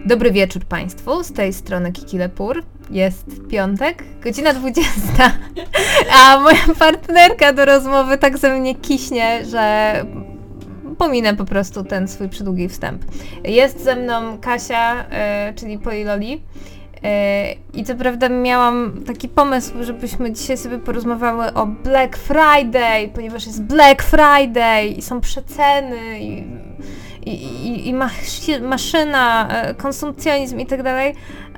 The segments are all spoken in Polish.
Dobry wieczór Państwu, z tej strony Kiki Lepur. Jest piątek, godzina 20, a moja partnerka do rozmowy tak ze mnie kiśnie, że pominę po prostu ten swój przydługi wstęp. Jest ze mną Kasia, e, czyli Poliloli. E, I co prawda miałam taki pomysł, żebyśmy dzisiaj sobie porozmawiały o Black Friday, ponieważ jest Black Friday i są przeceny i i, i, maszyna, e, konsumpcjonizm i tak dalej,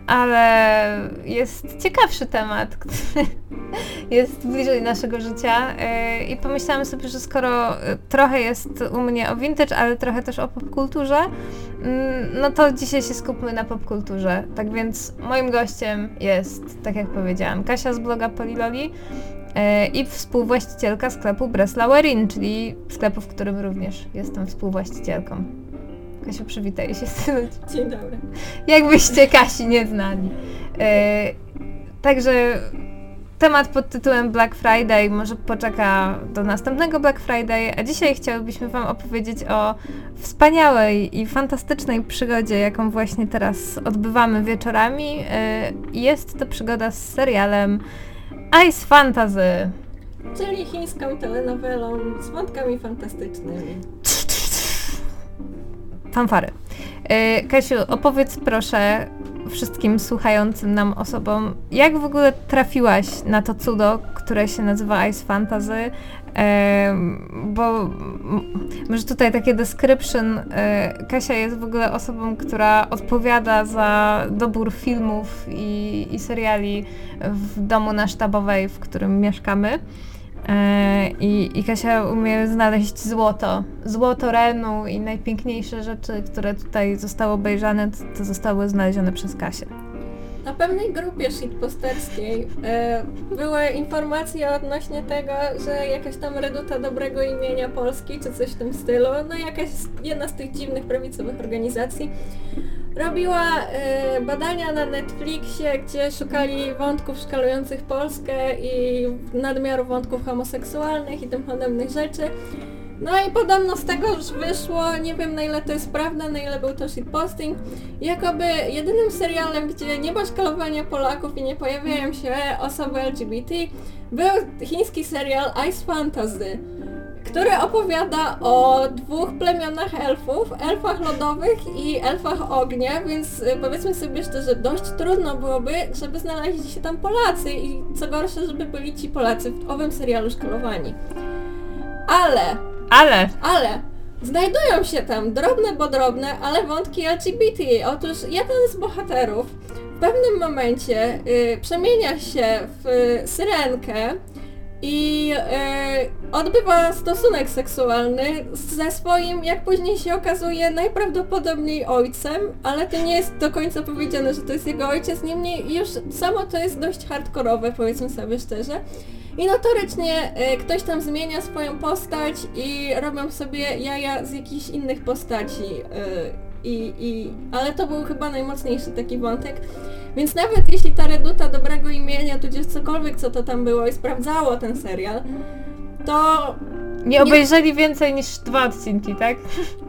ale jest ciekawszy temat, który jest bliżej naszego życia e, i pomyślałam sobie, że skoro e, trochę jest u mnie o vintage, ale trochę też o popkulturze, mm, no to dzisiaj się skupmy na popkulturze. Tak więc moim gościem jest, tak jak powiedziałam, Kasia z bloga Poliloli, i współwłaścicielka sklepu Breslauerin, czyli sklepu, w którym również jestem współwłaścicielką. Kasiu, przywitaj się z tym. Dzień dobry. Jakbyście Kasi nie znali. E, także temat pod tytułem Black Friday może poczeka do następnego Black Friday, a dzisiaj chciałybyśmy Wam opowiedzieć o wspaniałej i fantastycznej przygodzie, jaką właśnie teraz odbywamy wieczorami. E, jest to przygoda z serialem Ice Fantasy. Czyli chińską telenowelą z wątkami fantastycznymi. Fanfary. E, Kasiu, opowiedz proszę wszystkim słuchającym nam osobom, jak w ogóle trafiłaś na to cudo, które się nazywa Ice Fantasy, e, bo może tutaj takie description, e, Kasia jest w ogóle osobą, która odpowiada za dobór filmów i, i seriali w domu na Sztabowej, w którym mieszkamy. E, I, I Kasia umie znaleźć złoto. Złoto Renu i najpiękniejsze rzeczy, które tutaj zostały obejrzane, to, to zostały znalezione przez Kasię. Na pewnej grupie shitposterskiej e, były informacje odnośnie tego, że jakaś tam reduta dobrego imienia Polski, czy coś w tym stylu, no jakaś jedna z tych dziwnych prawicowych organizacji robiła y, badania na Netflixie, gdzie szukali wątków szkalujących Polskę i nadmiaru wątków homoseksualnych i tym podobnych rzeczy. No i podobno z tego już wyszło, nie wiem na ile to jest prawda, na ile był to shitposting, jakoby jedynym serialem, gdzie nie ma szkalowania Polaków i nie pojawiają się osoby LGBT, był chiński serial Ice Fantasy który opowiada o dwóch plemionach elfów, elfach lodowych i elfach ognia, więc y, powiedzmy sobie szczerze, dość trudno byłoby, żeby znaleźli się tam Polacy i co gorsze, żeby byli ci Polacy w owym serialu szkalowani. Ale... Ale... Ale... Znajdują się tam drobne, bo drobne, ale wątki LGBT. Otóż jeden z bohaterów w pewnym momencie y, przemienia się w y, syrenkę, i e, odbywa stosunek seksualny ze swoim, jak później się okazuje, najprawdopodobniej ojcem, ale to nie jest do końca powiedziane, że to jest jego ojciec, niemniej już samo to jest dość hardkorowe, powiedzmy sobie szczerze. I notorycznie e, ktoś tam zmienia swoją postać i robią sobie jaja z jakichś innych postaci. E, i, i, ale to był chyba najmocniejszy taki wątek. Więc nawet jeśli ta reduta dobrego imienia, tudzież cokolwiek co to tam było i sprawdzało ten serial, to... Nie obejrzeli więcej niż dwa odcinki, tak?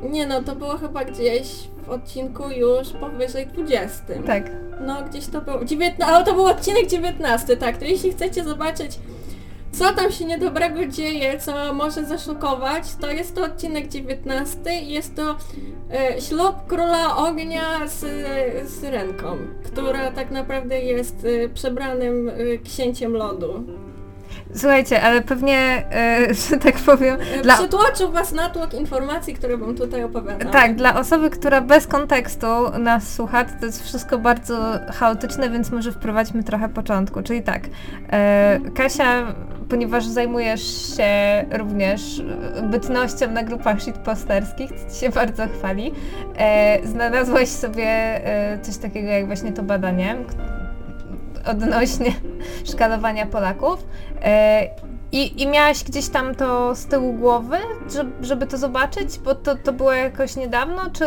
Nie no, to było chyba gdzieś w odcinku już powyżej 20. Tak. No gdzieś to było... 19, ale to był odcinek 19, tak. To jeśli chcecie zobaczyć co tam się niedobrego dzieje, co może zaszokować, to jest to odcinek 19 jest to e, ślub króla ognia z, z Renką, która tak naprawdę jest e, przebranym e, księciem lodu. Słuchajcie, ale pewnie, e, że tak powiem... E, dla... Przytłoczył Was natłok informacji, które Wam tutaj opowiadam. Tak, dla osoby, która bez kontekstu nas słucha, to jest wszystko bardzo chaotyczne, więc może wprowadźmy trochę początku. Czyli tak, e, Kasia, ponieważ zajmujesz się również bytnością na grupach shitposterskich, co Ci się bardzo chwali, e, znalazłaś sobie e, coś takiego jak właśnie to badanie, odnośnie szkalowania Polaków. E, I, I miałaś gdzieś tam to z tyłu głowy, żeby, to zobaczyć? Bo to, to było jakoś niedawno, czy,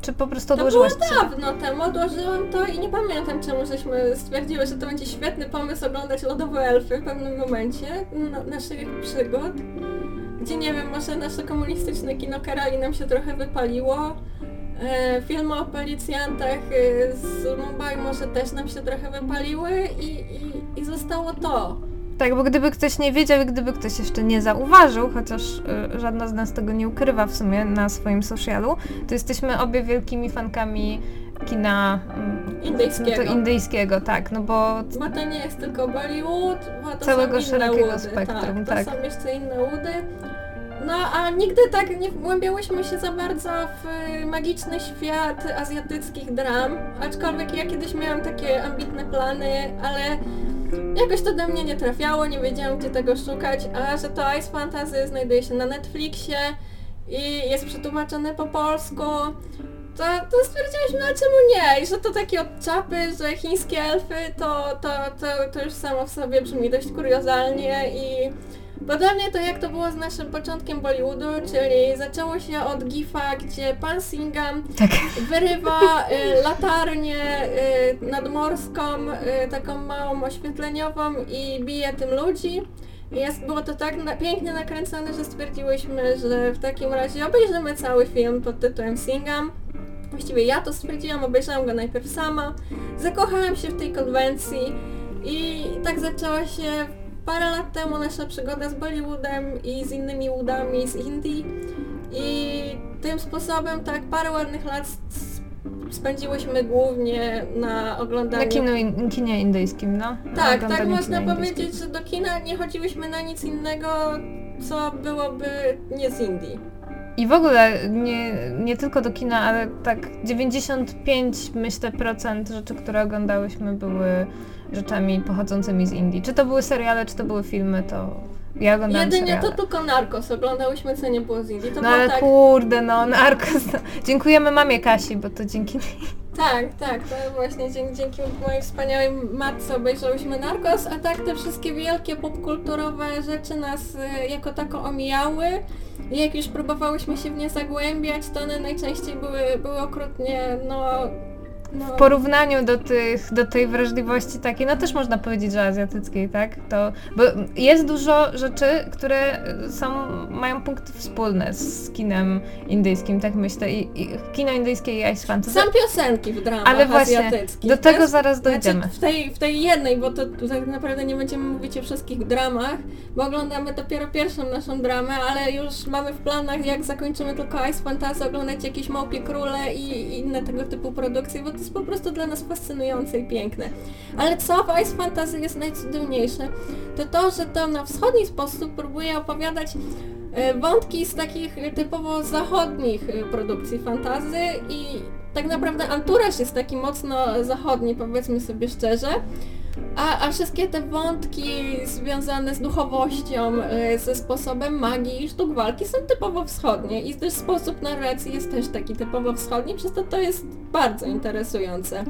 czy po prostu odłożyłaś? To było dawno temu, odłożyłam to i nie pamiętam czemu żeśmy stwierdziły, że to będzie świetny pomysł oglądać Lodowe Elfy w pewnym momencie naszych przygód. Gdzie nie wiem, może nasze komunistyczne kino Karali nam się trochę wypaliło filmy o policjantach e, z Mumbai może też nam się trochę wypaliły i, i, i zostało to. Tak, bo gdyby ktoś nie wiedział i gdyby ktoś jeszcze nie zauważył, chociaż y, żadna z nas tego nie ukrywa w sumie na swoim socialu, to jesteśmy obie wielkimi fankami kina mm, Indyjskiego. No to indyjskiego, tak, no bo Bo to nie jest tylko Bollywood, bo to Całego szerokiego łudy. spektrum, tak. tak. To są jeszcze inne łudy. No a nigdy tak nie wgłębiałyśmy się za bardzo w y, magiczny świat azjatyckich dram, aczkolwiek ja kiedyś miałam takie ambitne plany, ale jakoś to do mnie nie trafiało, nie wiedziałam gdzie tego szukać, a że to Ice Fantasy znajduje się na Netflixie i jest przetłumaczone po polsku, to, to stwierdziliśmy, a czemu nie? I że to takie odczapy, że chińskie elfy, to, to, to, to już samo w sobie brzmi dość kuriozalnie i podobnie to jak to było z naszym początkiem Bollywoodu, czyli zaczęło się od gifa, gdzie pan Singham tak, wyrywa y, latarnię y, nadmorską, y, taką małą oświetleniową i bije tym ludzi. Jest, było to tak na, pięknie nakręcone, że stwierdziłyśmy, że w takim razie obejrzymy cały film pod tytułem Singham. Właściwie ja to stwierdziłam, obejrzałam go najpierw sama, zakochałam się w tej konwencji i tak zaczęła się parę lat temu nasza przygoda z Bollywoodem i z innymi łudami z Indii i tym sposobem tak parę ładnych lat spędziłyśmy głównie na oglądaniu... na kino, in- kinie indyjskim, no. Tak, tak można powiedzieć, indyjskiego. że do kina nie chodziłyśmy na nic innego, co byłoby nie z Indii. I w ogóle nie, nie tylko do kina, ale tak 95 myślę procent rzeczy, które oglądałyśmy były rzeczami pochodzącymi z Indii. Czy to były seriale, czy to były filmy, to ja oglądałam Jedynie seriale. to tylko Narcos oglądałyśmy, co nie było z Indii. To No ale tak, kurde, no, Narcos. no. Dziękujemy mamie Kasi, bo to dzięki niej. Tak, tak, to właśnie dzięki, dzięki mojej wspaniałej matce obejrzałyśmy Narcos, a tak te wszystkie wielkie popkulturowe rzeczy nas y, jako tako omijały. I jak już próbowałyśmy się w nie zagłębiać, to one najczęściej były, były okrutnie, no... W porównaniu do, tych, do tej wrażliwości takiej, no też można powiedzieć, że azjatyckiej, tak? To, bo jest dużo rzeczy, które są, mają punkty wspólne z kinem indyjskim, tak myślę. I, i kino indyjskie i Ice Fantasy. Są piosenki w dramach Ale właśnie, azjatyckich. do tego też. zaraz dojdziemy. Znaczy w tej, w tej jednej, bo to tak naprawdę nie będziemy mówić o wszystkich dramach, bo oglądamy dopiero pierwszą naszą dramę, ale już mamy w planach, jak zakończymy tylko Ice Fantasy, oglądać jakieś Małpie Króle i i inne tego typu produkcje, bo to jest po prostu dla nas fascynujące i piękne. Ale co w Ice Fantasy jest najcudowniejsze, to to, że to na wschodni sposób próbuje opowiadać e, wątki z takich typowo zachodnich e, produkcji fantazy i tak naprawdę anturaż jest taki mocno zachodni, powiedzmy sobie szczerze. A, a wszystkie te wątki związane z duchowością, e, ze sposobem magii i sztuk walki są typowo wschodnie i też sposób narracji jest też taki typowo wschodni, przez to to jest bardzo interesujące.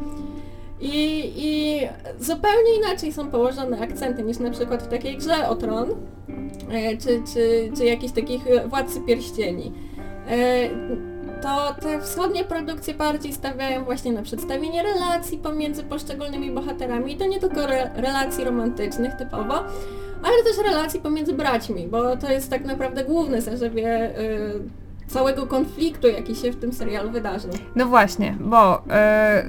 I, I zupełnie inaczej są położone akcenty niż na przykład w takiej grze o tron, e, czy, czy, czy jakichś takich e, władcy pierścieni. To te wschodnie produkcje bardziej stawiają właśnie na przedstawienie relacji pomiędzy poszczególnymi bohaterami i to nie tylko re relacji romantycznych typowo, ale też relacji pomiędzy braćmi, bo to jest tak naprawdę główne zarzewie y, całego konfliktu, jaki się w tym serialu wydarzył. No właśnie, bo e,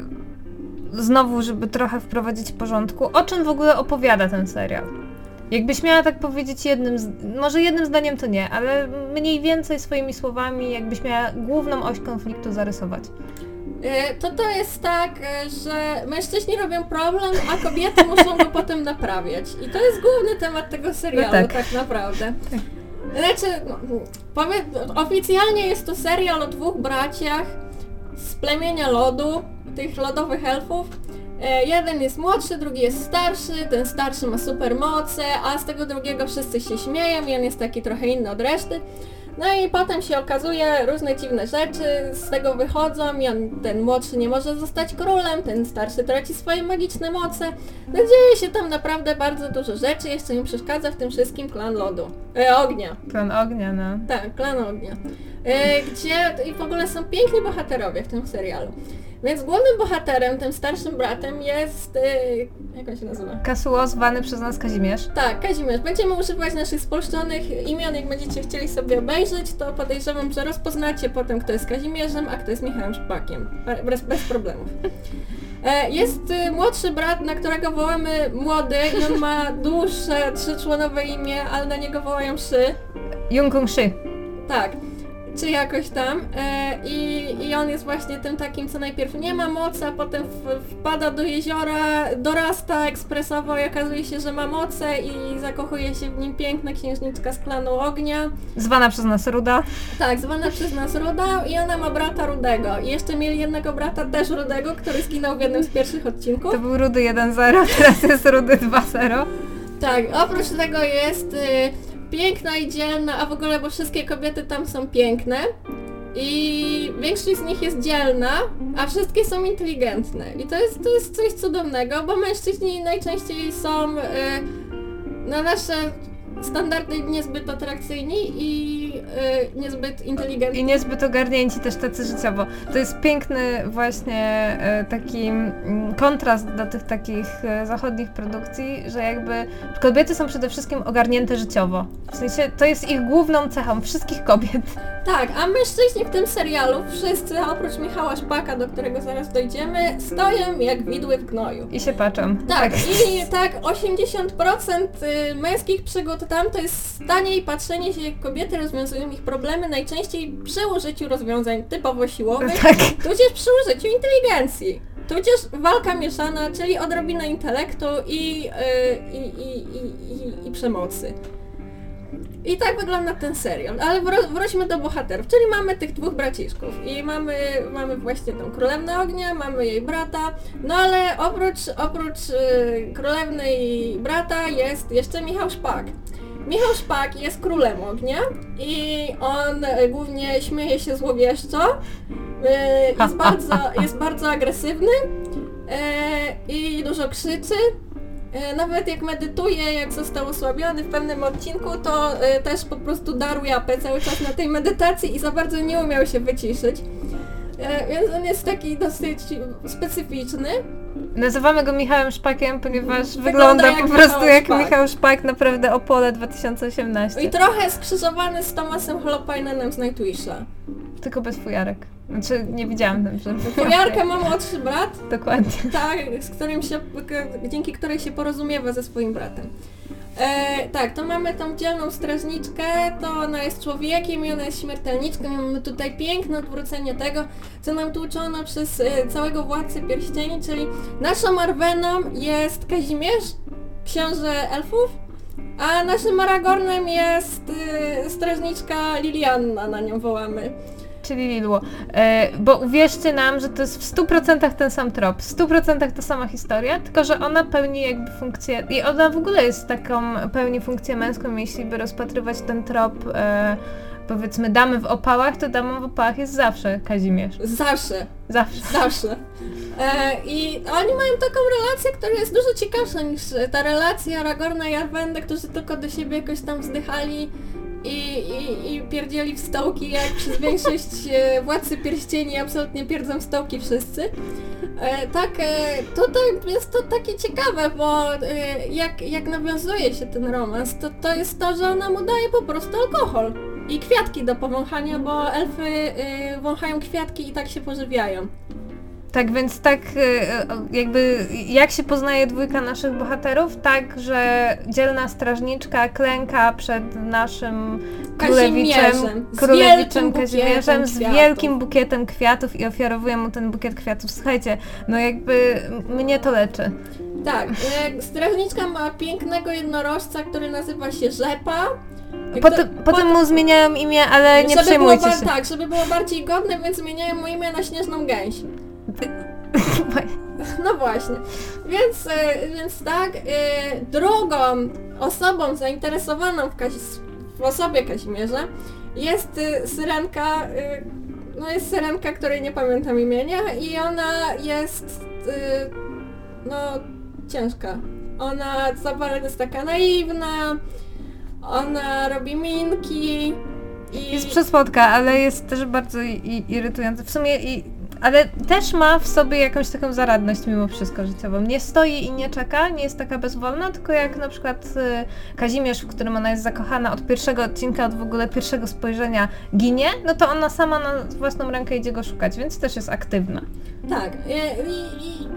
znowu, żeby trochę wprowadzić porządku, o czym w ogóle opowiada ten serial? Jakbyś miała tak powiedzieć jednym, z, może jednym zdaniem to nie, ale mniej więcej swoimi słowami, jakbyś miała główną oś konfliktu zarysować. Y, To to jest tak, y, że mężczyźni robią problem, a kobiety muszą go potem naprawiać. I to jest główny temat tego serialu, No tak. tak. naprawdę. Znaczy, no, oficjalnie jest to serial o dwóch braciach z plemienia lodu, tych lodowych elfów. E, Jeden jest młodszy, drugi jest starszy, ten starszy ma supermoce, a z tego drugiego wszyscy się śmieją i on jest taki trochę inny od reszty. No i potem się okazuje, różne dziwne rzeczy z tego wychodzą i on, ten młodszy nie może zostać królem, ten starszy traci swoje magiczne moce. No dzieje się tam naprawdę bardzo dużo rzeczy, jeszcze im przeszkadza w tym wszystkim klan lodu. E, ognia. Plan ognia, no. Tak, Klan Ognia. E, gdzie i w ogóle są piękni bohaterowie w tym serialu. Więc głównym bohaterem, tym starszym bratem jest... y, jak on się nazywa? Kasuo zwany przez nas Kazimierz. Tak, Kazimierz. Będziemy używać naszych spolszczonych imion, jak będziecie chcieli sobie obejrzeć, to podejrzewam, że rozpoznacie potem, kto jest Kazimierzem, a kto jest Michałem Szpakiem. Bez, bez problemów. E, Jest y, młodszy brat, na którego wołamy młody i on ma dłuższe, trzyczłonowe imię, ale na niego wołają Szy. Jungkung Shi. Tak, czy jakoś tam. E, i, I on jest właśnie tym takim, co najpierw nie ma mocy, a potem w, wpada do jeziora, dorasta ekspresowo i okazuje się, że ma moce i zakochuje się w nim piękna księżniczka z klanu ognia. Zwana przez nas Ruda. Tak, zwana przez nas Ruda i ona ma brata Rudego. I jeszcze mieli jednego brata też Rudego, który zginął w jednym z pierwszych odcinków. To był Rudy 1.0, teraz jest Rudy 2.0. Tak, oprócz tego jest y, piękna i dzielna, a w ogóle, bo wszystkie kobiety tam są piękne i większość z nich jest dzielna, a wszystkie są inteligentne. I to jest, to jest coś cudownego, bo mężczyźni najczęściej są y, na nasze standardy niezbyt atrakcyjni i y, niezbyt inteligentni. I niezbyt ogarnięci też tacy życiowo. To jest piękny właśnie e, taki mm, kontrast do tych takich e, zachodnich produkcji, że jakby kobiety są przede wszystkim ogarnięte życiowo. W sensie to jest ich główną cechą wszystkich kobiet. Tak, a mężczyźni w tym serialu, wszyscy oprócz Michała Szpaka, do którego zaraz dojdziemy, stoją jak widły w gnoju. I się patrzą. Tak, i tak 80% y, męskich przygód tam to jest stanie i patrzenie się jak kobiety rozwiązują ich problemy, najczęściej przy użyciu rozwiązań typowo siłowych, Tak. tudzież przy użyciu inteligencji. Tudzież walka mieszana, czyli odrobina intelektu i, y, i, i, i, i, przemocy. I tak wygląda ten serial, ale wró- wróćmy do bohaterów, czyli mamy tych dwóch braciszków i mamy, mamy właśnie tą Królewnę Ognia, mamy jej brata, no ale oprócz, oprócz y, Królewny i brata jest jeszcze Michał Szpak. Michał Szpak jest królem ognia i on y, głównie śmieje się złowieszczo, y, jest, bardzo, jest bardzo agresywny y, i dużo krzyczy, E, Nawet jak medytuje, jak został osłabiony w pewnym odcinku, to e, też po prostu darł japę cały czas na tej medytacji i za bardzo nie umiał się wyciszyć. E, Więc on jest taki dosyć specyficzny. Nazywamy go Michałem Szpakiem, ponieważ Wygląda jak po prostu Michał jak Szpak. Michał Szpak, naprawdę Opole 2018. I trochę skrzyżowany z Tomasem Holopainen z Nightwisha. Tylko bez fujarek. Znaczy nie widziałam tam, żeby... Fujarkę ma młodszy brat, Dokładnie. tak, z którym się, dzięki której się porozumiewa ze swoim bratem. E, tak, to mamy tą dzielną strażniczkę, to ona jest człowiekiem i ona jest śmiertelniczką mamy tutaj piękne odwrócenie tego, co nam tłuczono przez e, całego Władcę Pierścieni, czyli naszą Arweną jest Kazimierz, książę elfów, a naszym Aragornem jest e, strażniczka Lilianna, na nią wołamy. Czyli Lidło. E, bo uwierzcie nam, że to jest w 100% ten sam trop, w 100% ta sama historia, tylko że ona pełni jakby funkcję, i ona w ogóle jest taką, pełni funkcję męską, jeśli by rozpatrywać ten trop, e, powiedzmy damy w opałach, to damą w opałach jest zawsze Kazimierz. Zawsze. Zawsze. Zawsze. E, I oni mają taką relację, która jest dużo ciekawsza niż ta relacja Aragorna i Arwendy, którzy tylko do siebie jakoś tam wzdychali i, i, i pierdzieli w stołki, jak przez większość e, Władcy Pierścieni absolutnie pierdzą w stołki wszyscy. E, tak, e, tutaj jest to takie ciekawe, bo jak, jak nawiązuje się ten romans, to, to jest to, że ona mu daje po prostu alkohol. I kwiatki do powąchania, bo elfy wąchają kwiatki i tak się pożywiają. Tak więc tak e, jakby jak się poznaje dwójka naszych bohaterów, tak, że dzielna strażniczka klęka przed naszym królewiczem, królewiczem Kazimierzem z wielkim bukietem kwiatów i ofiarowuje mu ten bukiet kwiatów. Słuchajcie, no jakby mnie to leczy. Tak, y, strażniczka ma pięknego jednorożca, który nazywa się Rzepa. Potem, kto- potem mu zmieniają imię, ale nie żeby przejmujcie było, się. Tak, żeby było bardziej godne, więc zmieniają mu imię na Śnieżną Gęś. No właśnie. Więc, e, więc tak, e, drugą osobą zainteresowaną w, Kazi- w osobie Kazimierza jest e, syrenka, no jest syrenka, której nie pamiętam imienia i ona jest, no, ciężka. Ona za bardzo jest taka naiwna, ona robi minki i... Jest przesłodka, ale jest też bardzo irytująca. W sumie i ale też ma w sobie jakąś taką zaradność mimo wszystko życiową. Nie stoi i nie czeka, nie jest taka bezwolna, tylko jak na przykład y, Kazimierz, w którym ona jest zakochana od pierwszego odcinka, od w ogóle pierwszego spojrzenia ginie, no to ona sama na własną rękę idzie go szukać, więc też jest aktywna. Tak. I, i,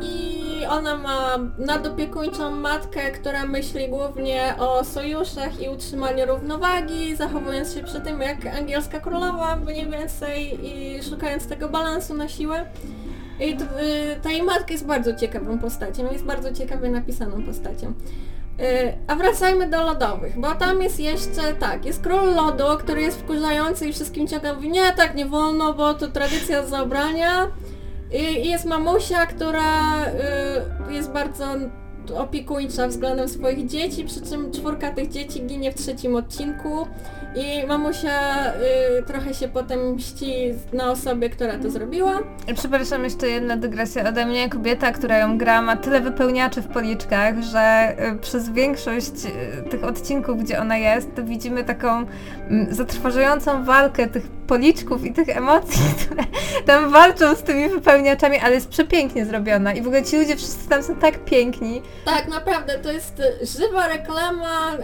i ona ma nadopiekuńczą matkę, która myśli głównie o sojuszach i utrzymaniu równowagi, zachowując się przy tym jak angielska królowa mniej więcej i szukając tego balansu na siłę. I t- y, ta jej matka jest bardzo ciekawą postacią, jest bardzo ciekawie napisaną postacią. Y, A wracajmy do lodowych, bo tam jest jeszcze, tak, jest król lodu, który jest wkurzający i wszystkim ciągle mówi, nie, tak nie wolno, bo to tradycja zabrania. I i jest mamusia, która y, jest bardzo opiekuńcza względem swoich dzieci, przy czym czwórka tych dzieci ginie w trzecim odcinku i mamusia y, trochę się potem mści na osobie, która to zrobiła. Przepraszam, jeszcze jedna dygresja ode mnie. Kobieta, która ją gra, ma tyle wypełniaczy w policzkach, że y, przez większość y, tych odcinków, gdzie ona jest, to widzimy taką mm, zatrważającą walkę tych policzków i tych emocji, które tam walczą z tymi wypełniaczami, ale jest przepięknie zrobiona. I w ogóle ci ludzie wszyscy tam są tak piękni. Tak, naprawdę, to jest y, żywa reklama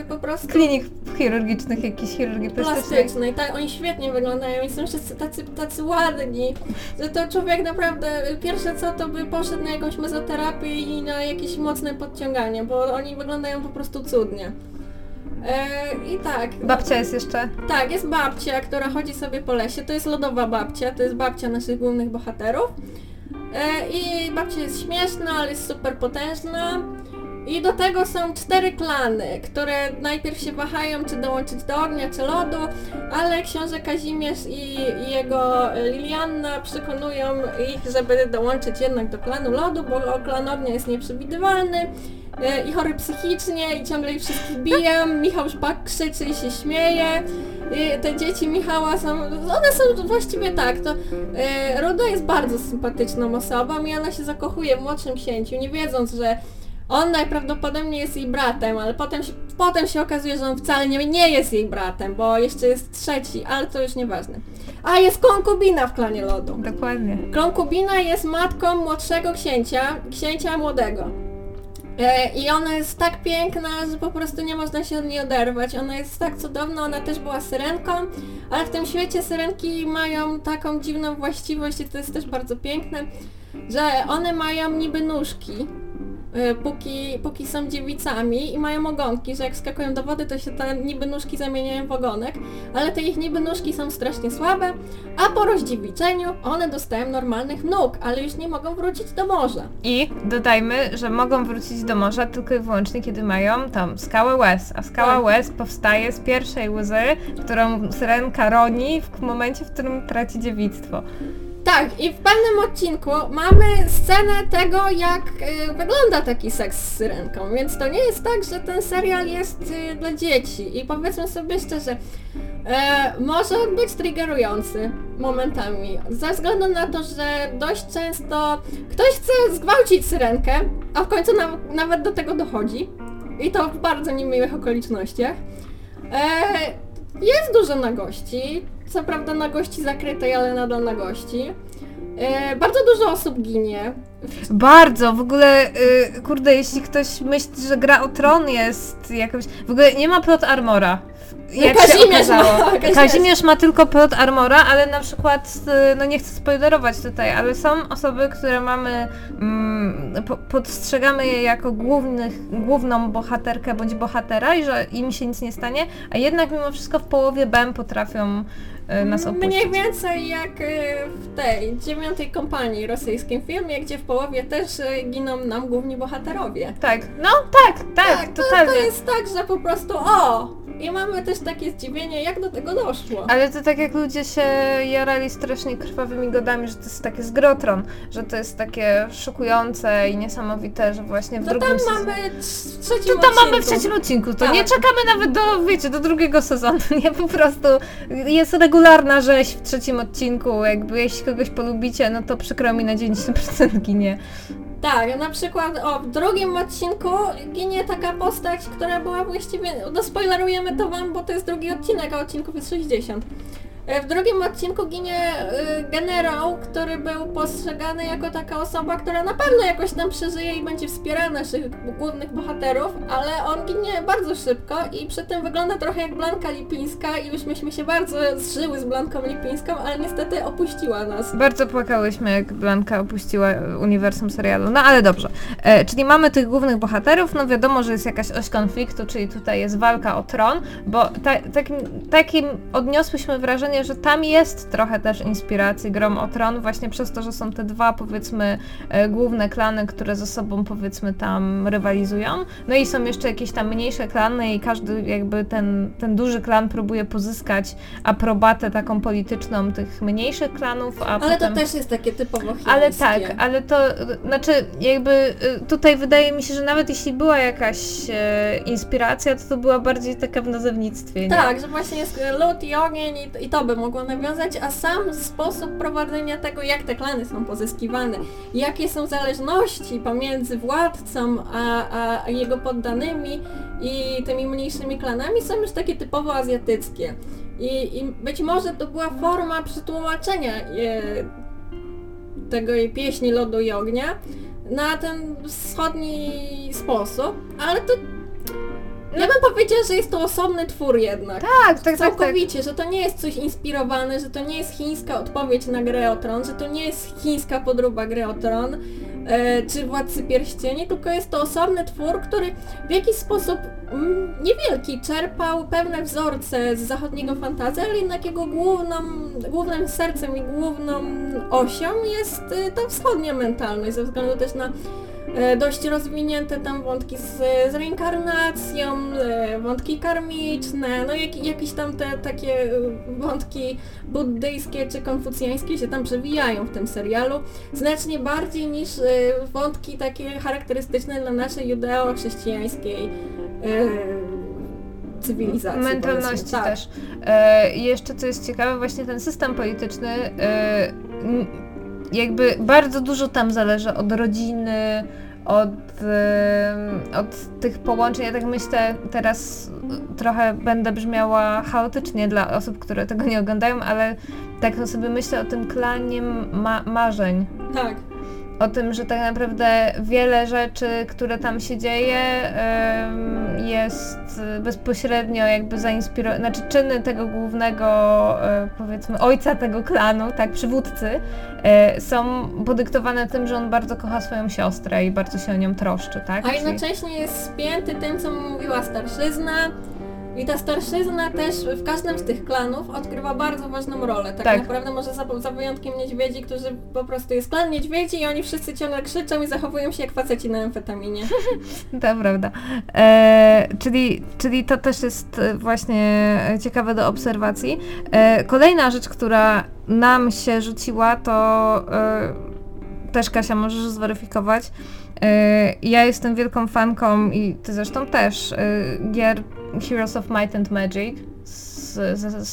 y, po prostu Klinik chirurgicznych, jakichś chirurgii plastycznej. plastycznej, tak, oni świetnie wyglądają i są wszyscy tacy, tacy ładni, że to człowiek naprawdę, y, pierwsze co to by poszedł na jakąś mezoterapię i na jakieś mocne podciąganie, bo oni wyglądają po prostu cudnie. E, I tak, Babcia jest jeszcze. tak, jest babcia, która chodzi sobie po lesie, to jest lodowa babcia, to jest babcia naszych głównych bohaterów. E, I babcia jest śmieszna, ale jest super potężna. I do tego są cztery klany, które najpierw się wahają, czy dołączyć do ognia, czy lodu, ale książę Kazimierz i, jego Lilianna przekonują ich, żeby dołączyć jednak do klanu lodu, bo klan ognia jest nieprzewidywalny i chory psychicznie i ciągle ich wszystkich biją. Michał Szpak krzyczy i się śmieje. I te dzieci Michała są, one są właściwie tak, to e, Ruda jest bardzo sympatyczną osobą i ona się zakochuje w młodszym księciu, nie wiedząc, że on najprawdopodobniej jest jej bratem, ale potem się, potem się okazuje, że on wcale nie, nie jest jej bratem, bo jeszcze jest trzeci, ale to już nieważne. A jest konkubina w klanie lodu. Dokładnie. Konkubina jest matką młodszego księcia, księcia młodego. E, I ona jest tak piękna, że po prostu nie można się od niej oderwać. Ona jest tak cudowna, ona też była syrenką, ale w tym świecie syrenki mają taką dziwną właściwość i to jest też bardzo piękne, że one mają niby nóżki, póki, póki są dziewicami i mają ogonki, że jak skakują do wody, to się te niby nóżki zamieniają w ogonek, ale te ich niby nóżki są strasznie słabe, a po rozdziewiczeniu one dostają normalnych nóg, ale już nie mogą wrócić do morza. I dodajmy, że mogą wrócić do morza tylko i wyłącznie, kiedy mają tam skałę łez, a skała Tak. łez powstaje z pierwszej łzy, którą syrenka roni w momencie, w którym traci dziewictwo. Tak, i w pewnym odcinku mamy scenę tego, jak y, wygląda taki seks z syrenką, więc to nie jest tak, że ten serial jest y, dla dzieci. I powiedzmy sobie szczerze, e, może on być triggerujący momentami, ze względu na to, że dość często ktoś chce zgwałcić syrenkę, a w końcu na, nawet do tego dochodzi. I to w bardzo niemiłych okolicznościach. E, jest dużo nagości, co prawda nagości zakrytej, ale nadal nagości. E, bardzo dużo osób ginie. Bardzo, w ogóle, y, kurde, jeśli ktoś myśli, że gra o tron jest jakąś... W ogóle nie ma plot armora. Jak się Kazimierz ma, okazało. Kazimierz. Kazimierz ma tylko plot armora, ale na przykład, y, no nie chcę spoilerować tutaj, ale są osoby, które mamy, mm, po, postrzegamy je jako głównych, główną bohaterkę bądź bohatera i że im się nic nie stanie, a jednak mimo wszystko w połowie BEM potrafią nas opuścić. Mniej więcej jak e, w tej dziewiątej kompanii rosyjskim filmie, gdzie w połowie też e, giną nam główni bohaterowie. Tak, no tak, tak, to, totalnie. to jest tak, że po prostu o! I mamy też takie zdziwienie, jak do tego doszło. Ale to tak jak ludzie się jarali strasznie krwawymi godami, że to jest takie zgrotron, że to jest takie szokujące i niesamowite, że właśnie w To drugim tam mamy w trzecim To tam mamy w odcinku. trzecim odcinku, to Tak. nie czekamy nawet do, wiecie, do drugiego sezonu, nie, po prostu jest regularna rzeź w trzecim odcinku, jakby jeśli kogoś polubicie, no to przykro mi na 90% ginie. Tak, na przykład o, w drugim odcinku ginie taka postać, która była właściwie, no spoilerujemy to wam, bo to jest drugi odcinek, a odcinków jest 60. E, W drugim odcinku ginie y, generał, który był postrzegany jako taka osoba, która na pewno jakoś tam przeżyje i będzie wspierała naszych głównych bohaterów, ale on ginie bardzo szybko i przy tym wygląda trochę jak Blanka Lipińska i już myśmy się bardzo zżyły z Blanką Lipińską, ale niestety opuściła nas. Bardzo płakałyśmy, jak Blanka opuściła uniwersum serialu. No ale dobrze. E, czyli mamy tych głównych bohaterów, no wiadomo, że jest jakaś oś konfliktu, czyli tutaj jest walka o tron, bo ta, takim, takim odniosłyśmy wrażenie, że tam jest trochę też inspiracji Grom o tron, właśnie przez to, że są te dwa, powiedzmy, e, główne klany, które ze sobą, powiedzmy, tam rywalizują. No i są jeszcze jakieś tam mniejsze klany i każdy jakby ten, ten duży klan próbuje pozyskać aprobatę taką polityczną tych mniejszych klanów, a Ale potem... to też jest takie typowo chińskie. Ale tak, ale to znaczy jakby y, tutaj wydaje mi się, że nawet jeśli była jakaś e, inspiracja, to to była bardziej taka w nazewnictwie. nie? Tak, że właśnie jest lód i ogień i, i to by mogło nawiązać, a sam sposób prowadzenia tego, jak te klany są pozyskiwane, jakie są zależności pomiędzy władcą a, a, jego poddanymi i tymi mniejszymi klanami są już takie typowo azjatyckie. I, i być może to była forma przetłumaczenia e, tego jej pieśni lodu i ognia na ten wschodni sposób, ale to ja bym powiedziała, że jest to osobny twór jednak. Tak, tak, tak, tak. Całkowicie, że to nie jest coś inspirowane, że to nie jest chińska odpowiedź na grę o tron, że to nie jest chińska podróba gry o tron, e, czy Władcy Pierścieni, tylko jest to osobny twór, który w jakiś sposób mm, niewielki czerpał pewne wzorce z zachodniego fantazji, ale jednak jego główną, głównym sercem i główną osią jest e, ta wschodnia mentalność, ze względu też na dość rozwinięte tam wątki z, z reinkarnacją, e, wątki karmiczne, no jak, jakieś tam te takie e, wątki buddyjskie czy konfucjańskie się tam przewijają w tym serialu, znacznie bardziej niż e, wątki takie charakterystyczne dla naszej judeo-chrześcijańskiej e, cywilizacji. Mentalności tak. też. E, jeszcze co jest ciekawe, właśnie ten system polityczny, e, jakby bardzo dużo tam zależy od rodziny, od, od tych połączeń. Ja tak myślę, teraz trochę będę brzmiała chaotycznie dla osób, które tego nie oglądają, ale tak sobie myślę o tym klanie ma- marzeń. Tak. O tym, że tak naprawdę wiele rzeczy, które tam się dzieje, jest bezpośrednio jakby zainspirowane, znaczy czyny tego głównego, e, powiedzmy, ojca tego klanu, tak, przywódcy, e, są podyktowane tym, że on bardzo kocha swoją siostrę i bardzo się o nią troszczy, tak? A jednocześnie jest spięty tym, co mu mówiła starszyzna. I ta starszyzna też w każdym z tych klanów odgrywa bardzo ważną rolę. Tak, Tak. naprawdę może za, za wyjątkiem niedźwiedzi, którzy po prostu jest klan niedźwiedzi i oni wszyscy ciągle krzyczą i zachowują się jak faceci na amfetaminie. To prawda. E, czyli, czyli to też jest e, właśnie ciekawe do obserwacji. E, kolejna rzecz, która nam się rzuciła, to e, też Kasia możesz zweryfikować. E, ja jestem wielką fanką i ty zresztą też e, gier Heroes of Might and Magic z, z,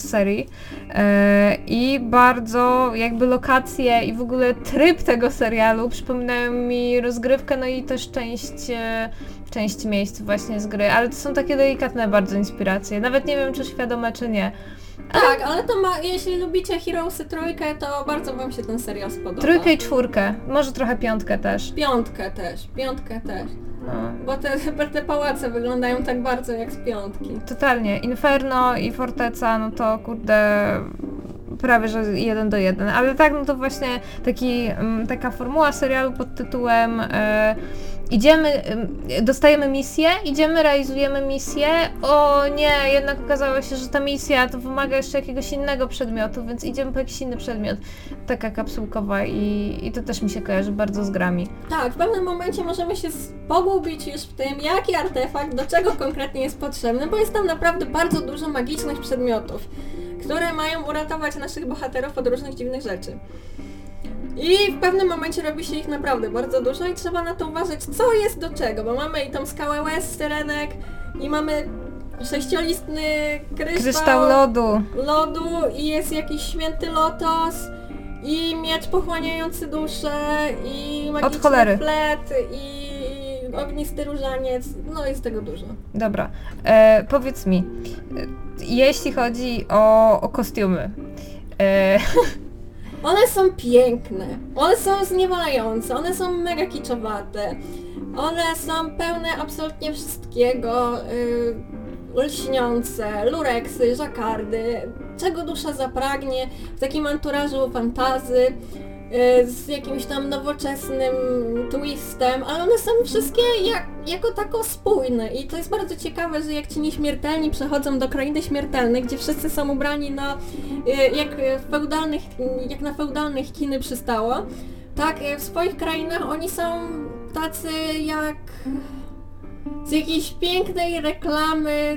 z serii e, i bardzo jakby lokacje i w ogóle tryb tego serialu przypominają mi rozgrywkę, no i też część część miejsc właśnie z gry, ale to są takie delikatne bardzo inspiracje. Nawet nie wiem, czy świadome, czy nie. Tak, ale to ma, jeśli lubicie Heroesy trójkę, to bardzo wam się ten serial spodoba. Trójkę i czwórkę, może trochę piątkę też. Piątkę też, piątkę też. No. Bo te, te pałace wyglądają tak bardzo jak z piątki. Totalnie. Inferno i Forteca, no to kurde prawie że jeden do jeden. Ale tak, no to właśnie taki, mm, taka formuła serialu pod tytułem e, idziemy, em, dostajemy misję, idziemy, realizujemy misję. O nie, jednak okazało się, że ta misja to wymaga jeszcze jakiegoś innego przedmiotu, więc idziemy po jakiś inny przedmiot. Taka kapsułkowa i, i to też mi się kojarzy bardzo z grami. Tak, w pewnym momencie możemy się pogubić już w tym, jaki artefakt do czego konkretnie jest potrzebny, bo jest tam naprawdę bardzo dużo magicznych przedmiotów, które mają uratować naszych bohaterów od różnych dziwnych rzeczy. I w pewnym momencie robi się ich naprawdę bardzo dużo i trzeba na to uważać, co jest do czego, bo mamy i tą skałę łez, syrenek i mamy sześciolistny kryształ, Kryształ lodu. lodu i jest jakiś święty lotos i miecz pochłaniający duszę i magiczny flet i ognisty różaniec, no jest tego dużo. Dobra, e, powiedz mi, e, jeśli chodzi o, o kostiumy, e, One są piękne, one są zniewalające, one są mega kiczowate, one są pełne absolutnie wszystkiego, yy, lśniące, lureksy, żakardy, czego dusza zapragnie w takim anturażu fantazy, z jakimś tam nowoczesnym twistem, ale one są wszystkie jak, jako tako spójne i to jest bardzo ciekawe, że jak ci nieśmiertelni przechodzą do krainy śmiertelnej, gdzie wszyscy są ubrani na, yy, jak, feudalnych, jak na feudalnych kiny przystało, tak yy, w swoich krainach oni są tacy jak z jakiejś pięknej reklamy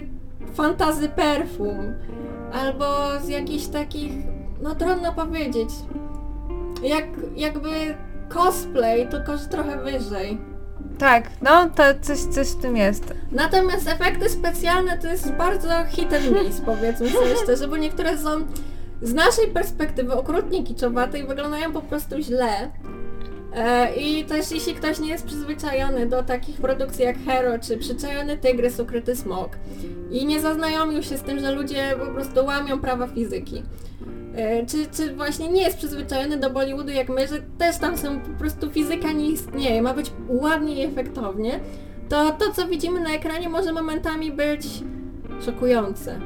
fantazy perfum. Albo z jakichś takich, no trudno powiedzieć, jak jakby cosplay, tylko że trochę wyżej. tak, no to coś, coś w tym jest. Natomiast efekty specjalne to jest bardzo hit and miss, powiedzmy sobie szczerze, bo niektóre są z naszej perspektywy okrutnie kiczowate i wyglądają po prostu źle. E, I też jeśli ktoś nie jest przyzwyczajony do takich produkcji jak Hero czy Przyczajony Tygrys, Ukryty Smok i nie zaznajomił się z tym, że ludzie po prostu łamią prawa fizyki, czy, czy właśnie nie jest przyzwyczajony do Bollywoodu jak my, że też tam są po prostu fizyka nie istnieje, ma być ładnie i efektownie, to to co widzimy na ekranie może momentami być szokujące.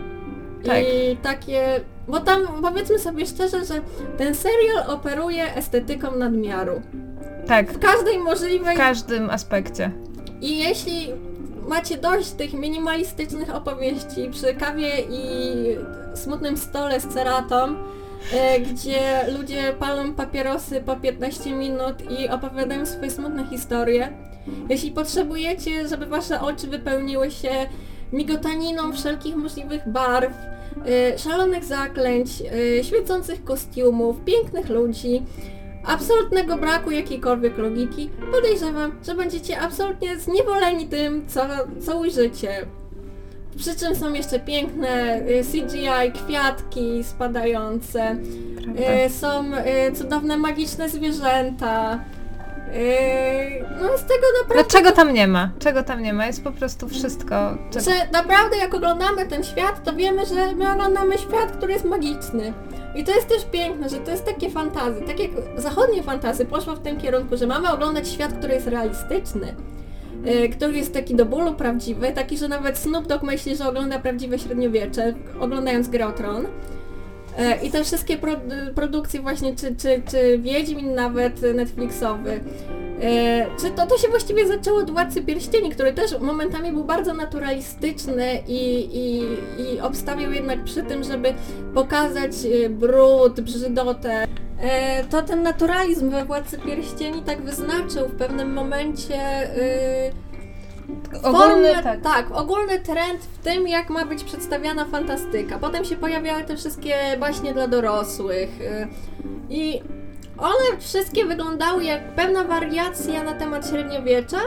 Tak. I takie, bo tam powiedzmy sobie szczerze, że ten serial operuje estetyką nadmiaru. Tak, W każdej możliwej... w każdym aspekcie. I jeśli macie dość tych minimalistycznych opowieści przy kawie i smutnym stole z ceratą, e, gdzie ludzie palą papierosy po 15 minut i opowiadają swoje smutne historie, jeśli potrzebujecie, żeby wasze oczy wypełniły się migotaniną wszelkich możliwych barw, e, szalonych zaklęć, e, świecących kostiumów, pięknych ludzi, absolutnego braku jakiejkolwiek logiki, podejrzewam, że będziecie absolutnie zniewoleni tym, co, co ujrzycie. Przy czym są jeszcze piękne y, CGI, kwiatki spadające, Prawda? y, są y, cudowne magiczne zwierzęta. No z tego No naprawdę czego tam nie ma? Czego tam nie ma? Jest po prostu wszystko. Czy... że naprawdę jak oglądamy ten świat, to wiemy, że my oglądamy świat, który jest magiczny. I to jest też piękne, że to jest takie fantazy. Tak jak zachodnie fantazy poszło w tym kierunku, że mamy oglądać świat, który jest realistyczny. Y, Który jest taki do bólu prawdziwy, taki, że nawet Snoop Dogg myśli, że ogląda prawdziwe średniowiecze, oglądając Grę o Tron. E, I te wszystkie pro, produkcje właśnie, czy, czy, czy Wiedźmin nawet Netflixowy, e, czy to, to się właściwie zaczęło od Władcy Pierścieni, który też momentami był bardzo naturalistyczny i, i, i obstawiał jednak przy tym, żeby pokazać e, brud, brzydotę. E, To ten naturalizm we Władcy Pierścieni tak wyznaczył w pewnym momencie e, Ogólny, formę, tak. tak, ogólny trend w tym, jak ma być przedstawiana fantastyka. Potem się pojawiały te wszystkie baśnie dla dorosłych y, i one wszystkie wyglądały jak pewna wariacja na temat średniowiecza,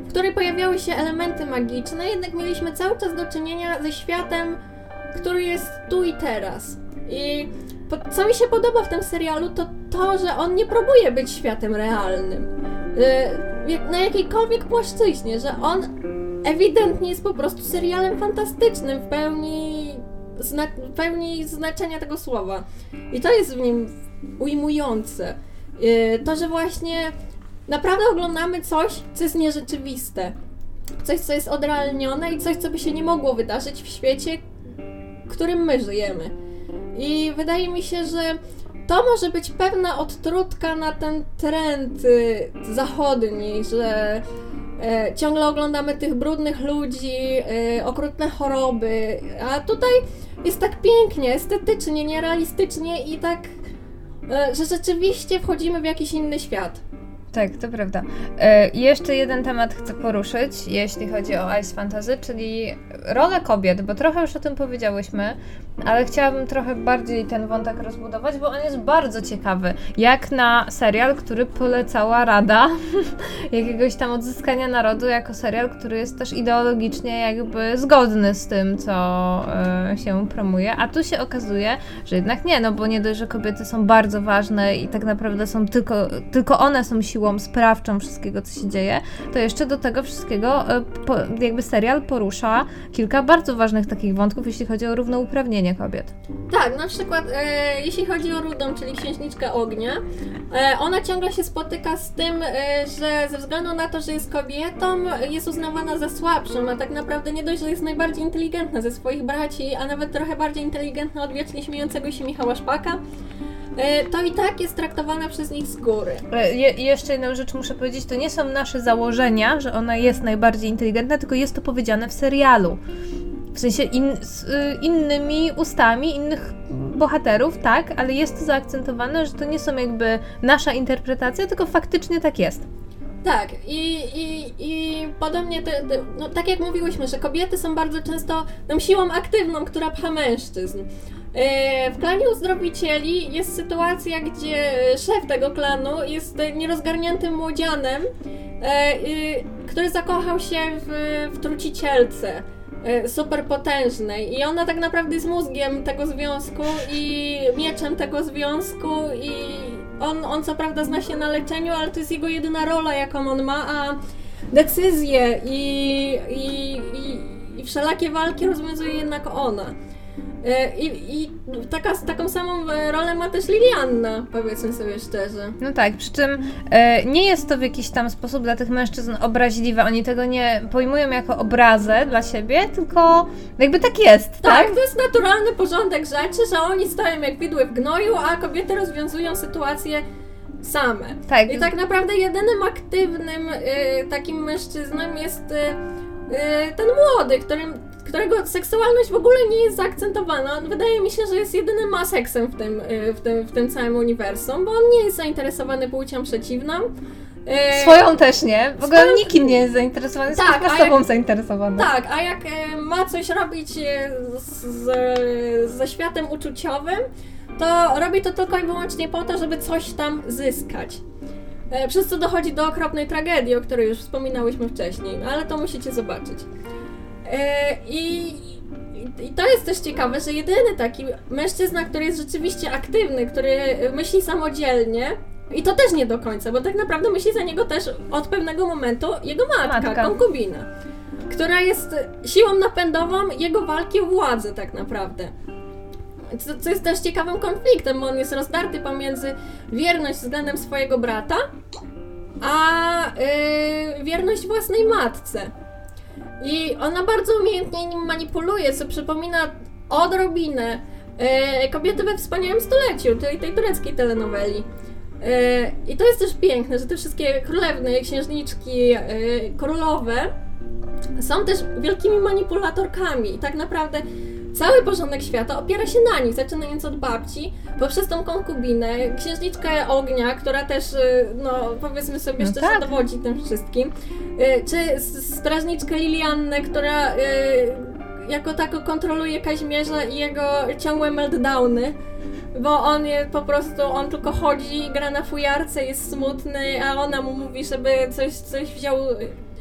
w której pojawiały się elementy magiczne, jednak mieliśmy cały czas do czynienia ze światem, który jest tu i teraz. I co mi się podoba w tym serialu, to to, że on nie próbuje być światem realnym. Y, na jakiejkolwiek płaszczyźnie, że on ewidentnie jest po prostu serialem fantastycznym w pełni, zna, pełni znaczenia tego słowa. I to jest w nim ujmujące. Y, To, że właśnie naprawdę oglądamy coś, co jest nierzeczywiste. Coś, co jest odrealnione i coś, co by się nie mogło wydarzyć w świecie, w którym my żyjemy. I wydaje mi się, że to może być pewna odtrutka na ten trend y, zachodni, że e, ciągle oglądamy tych brudnych ludzi, e, okrutne choroby, a tutaj jest tak pięknie, estetycznie, nierealistycznie i tak, e, że rzeczywiście wchodzimy w jakiś inny świat. Tak, to prawda. E, jeszcze jeden temat chcę poruszyć, jeśli chodzi o Ice Fantasy, czyli rolę kobiet, bo trochę już o tym powiedziałyśmy. ale chciałabym trochę bardziej ten wątek rozbudować, bo on jest bardzo ciekawy. Jak na serial, który polecała Rada jakiegoś tam odzyskania narodu, jako serial, który jest też ideologicznie jakby zgodny z tym, co e, się promuje. A tu się okazuje, że jednak nie, no bo nie dość, że kobiety są bardzo ważne i tak naprawdę są tylko, tylko one są siłą sprawczą wszystkiego, co się dzieje, to jeszcze do tego wszystkiego e, jakby serial porusza kilka bardzo ważnych takich wątków, jeśli chodzi o równouprawnienie kobiet. Tak, na przykład e, jeśli chodzi o Rudą, czyli księżniczkę ognia, e, ona ciągle się spotyka z tym, e, że ze względu na to, że jest kobietą, jest uznawana za słabszą, a tak naprawdę nie dość, że jest najbardziej inteligentna ze swoich braci, a nawet trochę bardziej inteligentna od wiecznie śmiejącego się Michała Szpaka, to i tak jest traktowana przez nich z góry. E, Je, jeszcze jedną rzecz muszę powiedzieć, to nie są nasze założenia, że ona jest najbardziej inteligentna, tylko jest to powiedziane w serialu. W sensie in, z y, innymi ustami, innych bohaterów, tak, ale jest to zaakcentowane, że to nie są jakby nasza interpretacja, tylko faktycznie tak jest. Tak, i, i, i podobnie, te, te, no, tak jak mówiłyśmy, że kobiety są bardzo często tą siłą aktywną, która pcha mężczyzn. E, W klanie uzdrowicieli jest sytuacja, gdzie szef tego klanu jest nierozgarniętym młodzianem, e, który zakochał się w, w trucicielce e, super potężnej i ona tak naprawdę jest mózgiem tego związku i mieczem tego związku i on, on co prawda zna się na leczeniu, ale to jest jego jedyna rola jaką on ma, a decyzje i, i, i, i wszelakie walki rozwiązuje jednak ona. E, I, I taka, taką samą e, rolę ma też Lilianna, powiedzmy sobie szczerze. No tak, przy czym e, nie jest to w jakiś tam sposób dla tych mężczyzn obraźliwe. Oni tego nie pojmują jako obrazę dla siebie, tylko jakby tak jest, tak? Tak, to jest naturalny porządek rzeczy, że oni stoją jak widły w gnoju, a kobiety rozwiązują sytuację same. Tak. I tak naprawdę jedynym aktywnym y, takim mężczyzną jest y, y, ten młody, którym, którego seksualność w ogóle nie jest zaakcentowana. Wydaje mi się, że jest jedynym aseksem w tym, y, w, tym, w tym całym uniwersum, bo on nie jest zainteresowany płcią przeciwną. Y, Swoją też nie. W ogóle Swoją- nikim nie jest zainteresowany, jest Tak, tylko a sobą zainteresowany. Tak, a jak e, ma coś robić z, z, ze światem uczuciowym, to robi to tylko i wyłącznie po to, żeby coś tam zyskać. Przez co dochodzi do okropnej tragedii, o której już wspominałyśmy wcześniej, no ale to musicie zobaczyć. E, I, I to jest też ciekawe, że jedyny taki mężczyzna, który jest rzeczywiście aktywny, który myśli samodzielnie, i to też nie do końca, bo tak naprawdę myśli za niego też od pewnego momentu jego matka, Matka. konkubina, która jest siłą napędową jego walki o władzę tak naprawdę. Co, co jest też ciekawym konfliktem, bo on jest rozdarty pomiędzy wierność względem swojego brata, a yy, wierność własnej matce. I ona bardzo umiejętnie nim manipuluje, co przypomina odrobinę e, kobiety we wspaniałym stuleciu, tej, tej tureckiej telenoweli. E, I to jest też piękne, że te wszystkie królewny, księżniczki, e, królowe są też wielkimi manipulatorkami i tak naprawdę cały porządek świata opiera się na nich, zaczynając od babci, poprzez tą konkubinę, księżniczkę ognia, która też, y, no powiedzmy sobie No szczerze, tak. dowodzi tym wszystkim, y, czy strażniczkę Liliannę, która y, jako tako kontroluje Kaźmierza i jego ciągłe meltdowny, bo on po prostu, on tylko chodzi, gra na fujarce, jest smutny, a ona mu mówi, żeby coś, coś wziął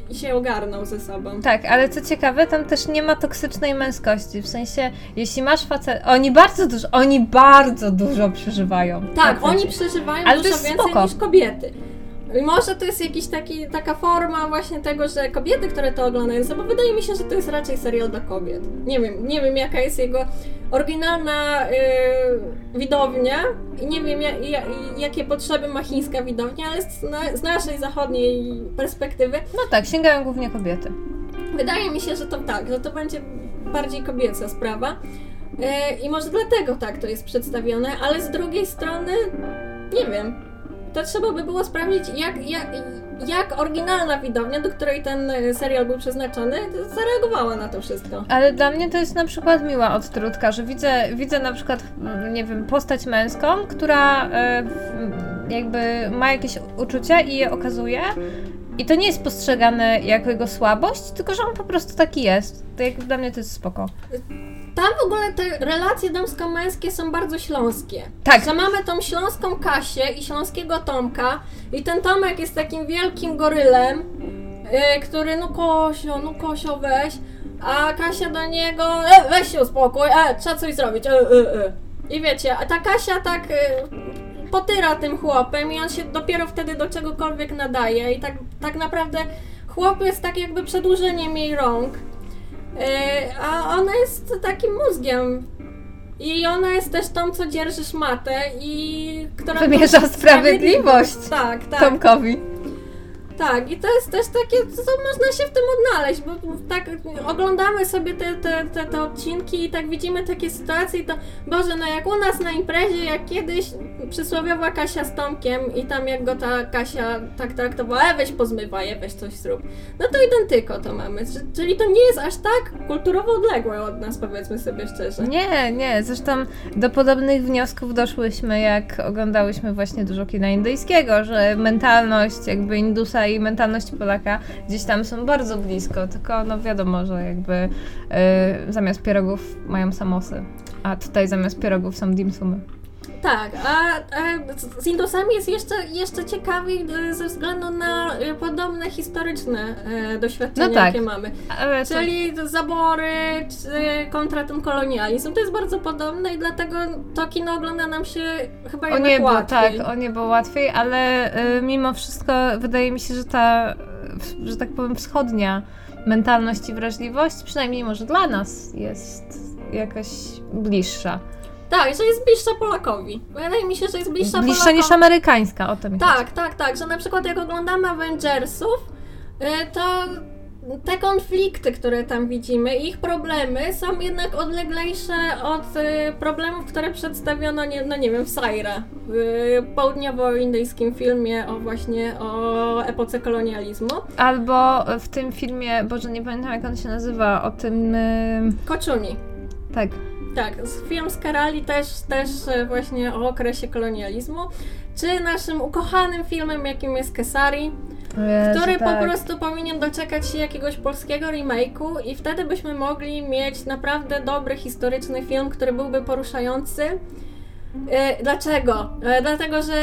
i się ogarnął ze sobą. Tak, ale co ciekawe, tam też nie ma toksycznej męskości. W sensie, jeśli masz facet. Oni bardzo dużo, oni bardzo dużo przeżywają. Tak, Faceci. oni przeżywają Ale dużo więcej spoko. niż kobiety. I może to jest jakiś taki, taka forma właśnie tego, że kobiety, które to oglądają, bo wydaje mi się, że to jest raczej serial dla kobiet. Nie wiem, nie wiem jaka jest jego oryginalna y, widownia i nie wiem ja, ja, jakie potrzeby ma chińska widownia, ale z, na, z naszej zachodniej perspektywy No tak, sięgają głównie kobiety. Wydaje mi się, że to tak, że to będzie bardziej kobieca sprawa. E, I może dlatego tak to jest przedstawione, ale z drugiej strony nie wiem. To trzeba by było sprawdzić, jak, jak, jak oryginalna widownia, do której ten e, serial był przeznaczony, zareagowała na to wszystko. Ale dla mnie to jest na przykład miła odtrutka, że widzę, widzę na przykład, mm, nie wiem, postać męską, która e, jakby ma jakieś uczucia i je okazuje. I to nie jest postrzegane jako jego słabość, tylko że on po prostu taki jest. To jak dla mnie to jest spoko. Tam w ogóle te relacje damsko-męskie są bardzo śląskie. Tak. Że mamy tą śląską Kasię i śląskiego Tomka i ten Tomek jest takim wielkim gorylem, yy, który no Kosio, no Kosio weź, a Kasia do niego, e, weź się uspokój, e, trzeba coś zrobić, e, e, e. I wiecie, a ta Kasia tak y, potyra tym chłopem i on się dopiero wtedy do czegokolwiek nadaje i tak, tak naprawdę chłop jest tak jakby przedłużeniem jej rąk, y, a ona jest takim mózgiem. I ona jest też tą, co dzierży szmatę i która... Wymierza sprawiedliwość Tak, tak. Tomkowi. Tak, i to jest też takie, co można się w tym odnaleźć, bo tak oglądamy sobie te, te, te, te odcinki i tak widzimy takie sytuacje i to, Boże, no jak u nas na imprezie, jak kiedyś przysłowiowa Kasia z Tomkiem i tam jak go ta Kasia tak traktowała, e, weź pozmywaj, e, weź coś zrób. No to identyko to mamy, czyli to nie jest aż tak kulturowo odległe od nas, powiedzmy sobie szczerze. Nie, nie, zresztą do podobnych wniosków doszłyśmy, jak oglądałyśmy właśnie dużo kina indyjskiego, że mentalność jakby Indusa i mentalność Polaka gdzieś tam są bardzo blisko, tylko no wiadomo, że jakby y, zamiast pierogów mają samosy, a tutaj zamiast pierogów są dimsumy. Tak, a, a z Indusami jest jeszcze, jeszcze ciekawiej e, ze względu na e, podobne historyczne e, doświadczenia, No tak. jakie mamy. Ale to, Czyli zabory czy kontra ten kolonializm. To jest bardzo podobne i dlatego to kino ogląda nam się chyba o niebo, łatwiej. tak, o niebo łatwiej, ale y, mimo wszystko wydaje mi się, że ta, w- że tak powiem, wschodnia mentalność i wrażliwość, przynajmniej może dla nas, jest jakaś bliższa. Tak, że jest bliższa Polakowi. Wydaje mi się, że jest bliższa, Bliższa Polakowi. niż amerykańska, o to mi chodzi. Tak, tak, tak, że na przykład jak oglądamy Avengersów, y, to te konflikty, które tam widzimy, ich problemy są jednak odleglejsze od y, problemów, które przedstawiono, nie, no nie wiem, w Saira, w południowo-indyjskim filmie o właśnie o epoce kolonializmu. Albo w tym filmie, Boże, nie pamiętam jak on się nazywa, o tym... y, Koczuni. tak, Tak, film z Karali też, też e, właśnie o okresie kolonializmu, czy naszym ukochanym filmem, jakim jest Kesari, Jezu, który tak. po prostu powinien doczekać się jakiegoś polskiego remake'u i wtedy byśmy mogli mieć naprawdę dobry historyczny film, który byłby poruszający. E, Dlaczego? E, Dlatego, że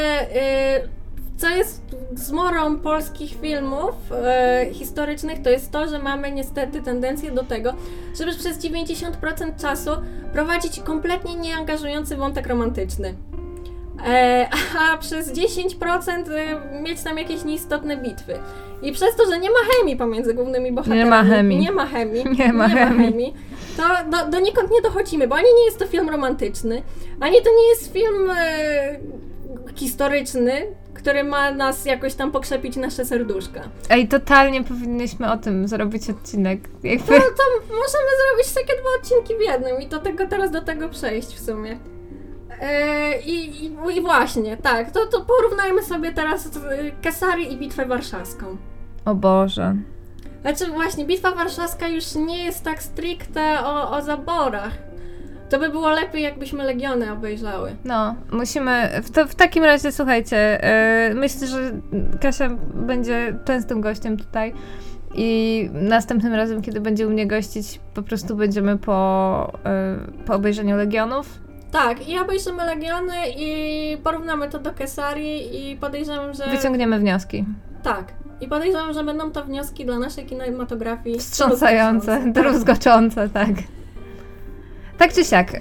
co jest zmorą polskich filmów e, historycznych, to jest to, że mamy niestety tendencję do tego, żeby przez 90% czasu prowadzić kompletnie nieangażujący wątek romantyczny. E, a przez 10% y, mieć tam jakieś nieistotne bitwy. I przez to, że nie ma chemii pomiędzy głównymi bohaterami. ma chemii. Nie ma chemii. Nie ma chemii. To do, donikąd nie dochodzimy, bo ani nie jest to film romantyczny, ani to nie jest film e, historyczny, który ma nas jakoś tam pokrzepić nasze serduszka. Ej, totalnie powinnyśmy o tym zrobić odcinek. Jakby... No to możemy zrobić takie dwa odcinki w jednym i do tego teraz do tego przejść w sumie. E, i, i, I właśnie, tak, to, to porównajmy sobie teraz e, Kesari i Bitwę Warszawską. O Boże. Znaczy właśnie, Bitwa Warszawska już nie jest tak stricte o, o zaborach. To by było lepiej, jakbyśmy Legiony obejrzały. No, musimy. W, to, w takim razie, słuchajcie, yy, myślę, że Kasia będzie częstym gościem tutaj. I następnym razem, kiedy będzie u mnie gościć, po prostu będziemy po, yy, po obejrzeniu Legionów. Tak, i obejrzymy Legiony i porównamy to do Kesari i podejrzewam, że... Wyciągniemy wnioski. Tak. I podejrzewam, że będą to wnioski dla naszej kinematografii Wstrząsające, druzgoczące, tak. Tak czy siak, yy,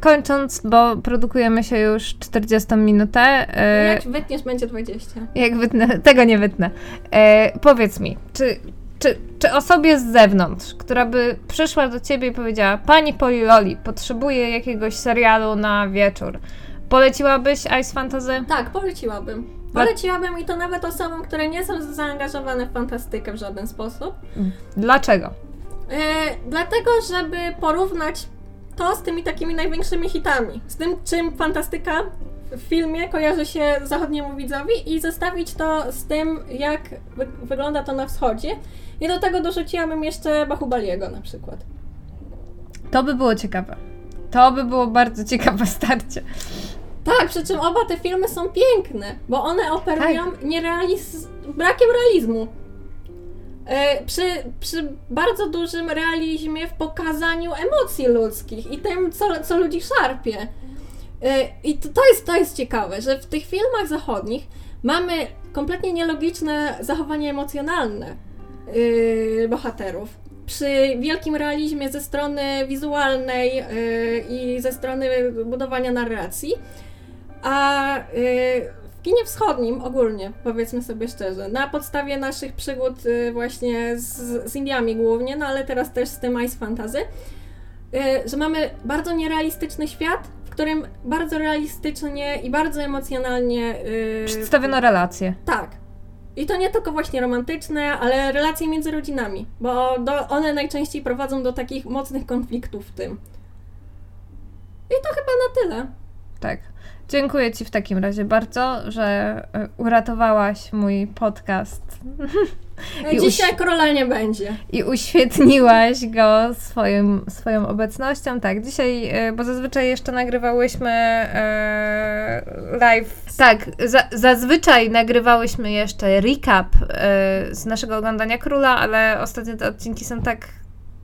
kończąc, bo produkujemy się już 40 minutę. Yy, Jak wytniesz, będzie 20. Jak wytnę, tego nie wytnę. E, powiedz mi, czy, czy, czy osobie z zewnątrz, która by przyszła do ciebie i powiedziała, pani Poliloli, potrzebuję jakiegoś serialu na wieczór, poleciłabyś Ice Fantasy? Tak, poleciłabym. Dla- Poleciłabym i to nawet osobom, które nie są zaangażowane w fantastykę w żaden sposób. Dlaczego? E, dlatego, żeby porównać to z tymi takimi największymi hitami. Z tym, czym fantastyka w filmie kojarzy się zachodniemu widzowi i zestawić to z tym, jak wy- wygląda to na wschodzie. I do tego dorzuciłabym jeszcze Bahubaliego na przykład. To by było ciekawe. To by było bardzo ciekawe starcie. Tak, przy czym oba te filmy są piękne, bo one operują nierealiz... brakiem realizmu. E, przy, przy bardzo dużym realizmie w pokazaniu emocji ludzkich i tym, co, co ludzi szarpie. E, I to, to, jest, to jest ciekawe, że w tych filmach zachodnich mamy kompletnie nielogiczne zachowanie emocjonalne yy, bohaterów. Przy wielkim realizmie ze strony wizualnej i ze strony budowania narracji, a w kinie wschodnim ogólnie, powiedzmy sobie szczerze, na podstawie naszych przygód yy, właśnie z, z Indiami głównie, no ale teraz też z tym Ice Fantasy, yy, że mamy bardzo nierealistyczny świat, w którym bardzo realistycznie i bardzo emocjonalnie yy, Przedstawiono relacje. tak. I to nie tylko właśnie romantyczne, ale relacje między rodzinami, bo do, one najczęściej prowadzą do takich mocnych konfliktów w tym. I to chyba na tyle. Tak. Dziękuję Ci w takim razie bardzo, że e, uratowałaś mój podcast I Dzisiaj króla nie będzie. i uświetniłaś go swoim, swoją obecnością. Tak, dzisiaj, e, bo zazwyczaj jeszcze nagrywałyśmy e, live. Tak, za, zazwyczaj nagrywałyśmy jeszcze recap e, z naszego oglądania króla, ale ostatnio te odcinki są tak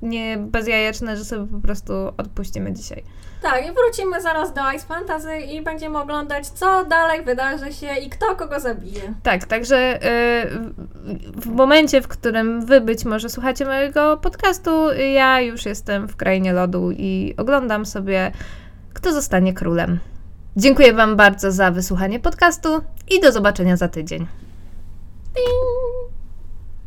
nie bezjajeczne, że sobie po prostu odpuścimy dzisiaj. Tak, i wrócimy zaraz do Ice Fantasy i będziemy oglądać, co dalej wydarzy się i kto kogo zabije. Tak, także y, w- w momencie, w którym wy być może słuchacie mojego podcastu, ja już jestem w krainie lodu i oglądam sobie, kto zostanie królem. Dziękuję Wam bardzo za wysłuchanie podcastu i do zobaczenia za tydzień. Ding!